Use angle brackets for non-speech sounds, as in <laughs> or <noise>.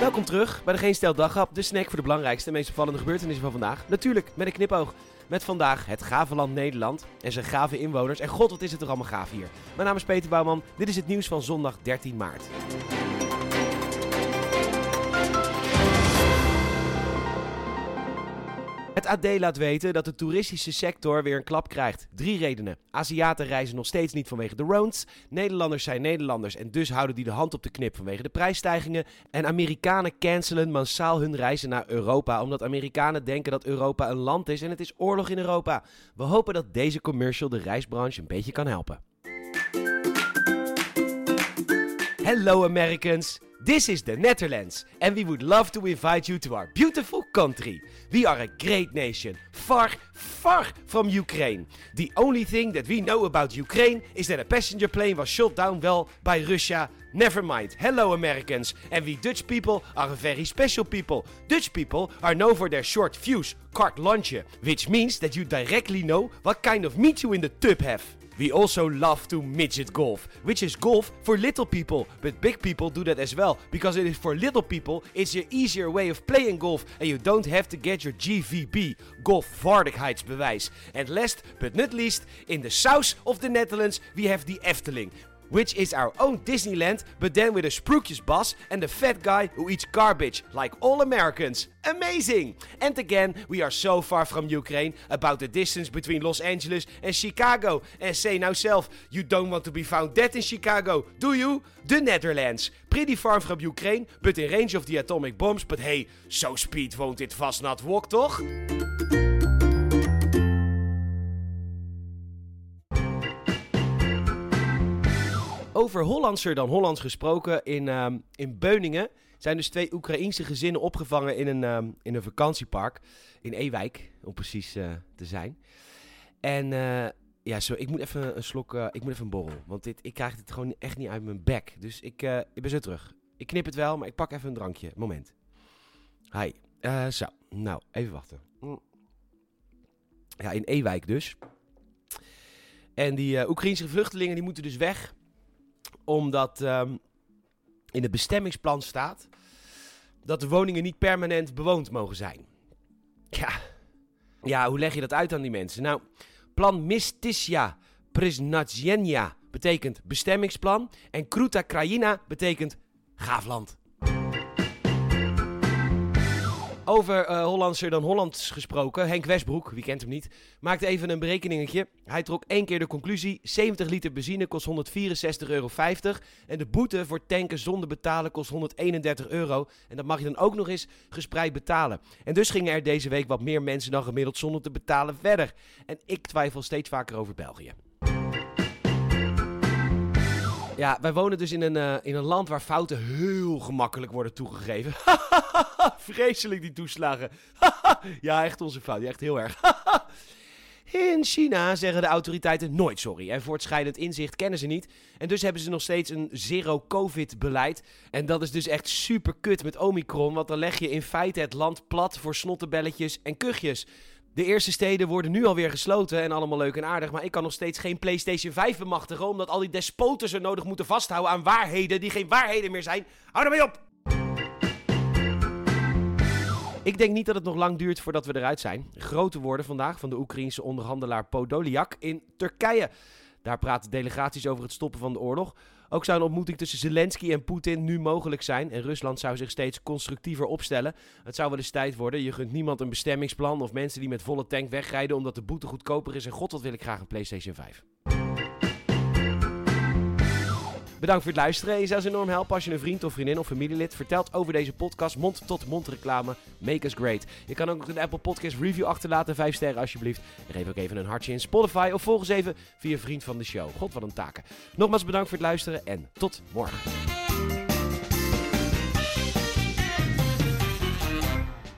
Welkom terug bij de Geen Stel Daghap, de snack voor de belangrijkste en meest opvallende gebeurtenissen van vandaag. Natuurlijk met een knipoog. Met vandaag het gave land Nederland en zijn gave inwoners. En god, wat is het toch allemaal gaaf hier. Mijn naam is Peter Bouwman, dit is het nieuws van zondag 13 maart. AD laat weten dat de toeristische sector weer een klap krijgt. Drie redenen. Aziaten reizen nog steeds niet vanwege de rounds. Nederlanders zijn Nederlanders en dus houden die de hand op de knip vanwege de prijsstijgingen. En Amerikanen cancelen massaal hun reizen naar Europa omdat Amerikanen denken dat Europa een land is en het is oorlog in Europa. We hopen dat deze commercial de reisbranche een beetje kan helpen. Hello Americans! This is the Netherlands, and we would love to invite you to our beautiful country. We are a great nation, far, far from Ukraine. The only thing that we know about Ukraine is that a passenger plane was shot down well by Russia. Never mind. Hello, Americans, and we Dutch people are very special people. Dutch people are known for their short fuse, carte lunche, which means that you directly know what kind of meat you in the tub have. We also love to midget golf, which is golf for little people, but big people do that as well because it is for little people. It's an easier way of playing golf and you don't have to get your GVB golfvaardigheidsbewijs. And last but not least, in the south of the Netherlands we have the Efteling, which is our own Disneyland, but then with a Sprookjes boss and a fat guy who eats garbage, like all Americans. Amazing! And again, we are so far from Ukraine, about the distance between Los Angeles and Chicago. And say now self, you don't want to be found dead in Chicago, do you? The Netherlands. Pretty far from Ukraine, but in range of the atomic bombs. But hey, so speed won't it fast not walk, toch? Over Hollandser dan Hollands gesproken. In, ehm, in Beuningen zijn dus twee Oekraïense gezinnen opgevangen in een, ehm, in een vakantiepark. In Ewijk, om precies eh, te zijn. En eh, ja, zo, ik moet even een slok, eh, ik moet even een borrel. Want dit, ik krijg dit gewoon echt niet uit mijn bek. Dus ik, ik ben zo terug. Ik knip het wel, maar ik pak even een drankje. Moment. Hi. zo, nou, even wachten. Ja, in Ewijk dus. En die Oekraïense vluchtelingen die moeten dus weg omdat ehm, in het bestemmingsplan staat dat de woningen niet permanent bewoond mogen zijn. Ja. ja, hoe leg je dat uit aan die mensen? Nou, plan Mistisja Prisnadzenia betekent bestemmingsplan en Kruta Krajina betekent gaafland. Over uh, Hollandser dan Hollands gesproken. Henk Westbroek, wie kent hem niet, maakte even een berekeningetje. Hij trok één keer de conclusie. 70 liter benzine kost 164,50 euro. En de boete voor tanken zonder betalen kost 131 euro. En dat mag je dan ook nog eens gespreid betalen. En dus gingen er deze week wat meer mensen dan gemiddeld zonder te betalen verder. En ik twijfel steeds vaker over België. Ja, wij wonen dus in een, uh, in een land waar fouten heel gemakkelijk worden toegegeven. <laughs> Vreselijk die toeslagen. <laughs> ja, echt onze fout. echt heel erg. <laughs> In China zeggen de autoriteiten nooit sorry. En voortschrijdend inzicht kennen ze niet. En dus hebben ze nog steeds een zero-covid-beleid. En dat is dus echt super kut met Omicron. Want dan leg je in feite het land plat voor snottenbelletjes en kuchjes. De eerste steden worden nu alweer gesloten en allemaal leuk en aardig. Maar ik kan nog steeds geen PlayStation 5 bemachtigen. Omdat al die despoten ze nodig moeten vasthouden aan waarheden die geen waarheden meer zijn. Hou ermee op! Ik denk niet dat het nog lang duurt voordat we eruit zijn. Grote woorden vandaag van de Oekraïense onderhandelaar Podolyak in Turkije. Daar praten delegaties over het stoppen van de oorlog. Ook zou een ontmoeting tussen Zelensky en Poetin nu mogelijk zijn. En Rusland zou zich steeds constructiever opstellen. Het zou wel eens tijd worden. Je gunt niemand een bestemmingsplan of mensen die met volle tank wegrijden omdat de boete goedkoper is. En god, wat wil ik graag een PlayStation 5. Bedankt voor het luisteren. Je zou enorm helpen als je een vriend of vriendin of familielid vertelt over deze podcast. Mond-tot-mond reclame. Make us great. Je kan ook een Apple Podcast review achterlaten. Vijf sterren alsjeblieft. En geef ook even een hartje in Spotify. Of volg eens even via Vriend van de Show. God, wat een taken. Nogmaals bedankt voor het luisteren en tot morgen.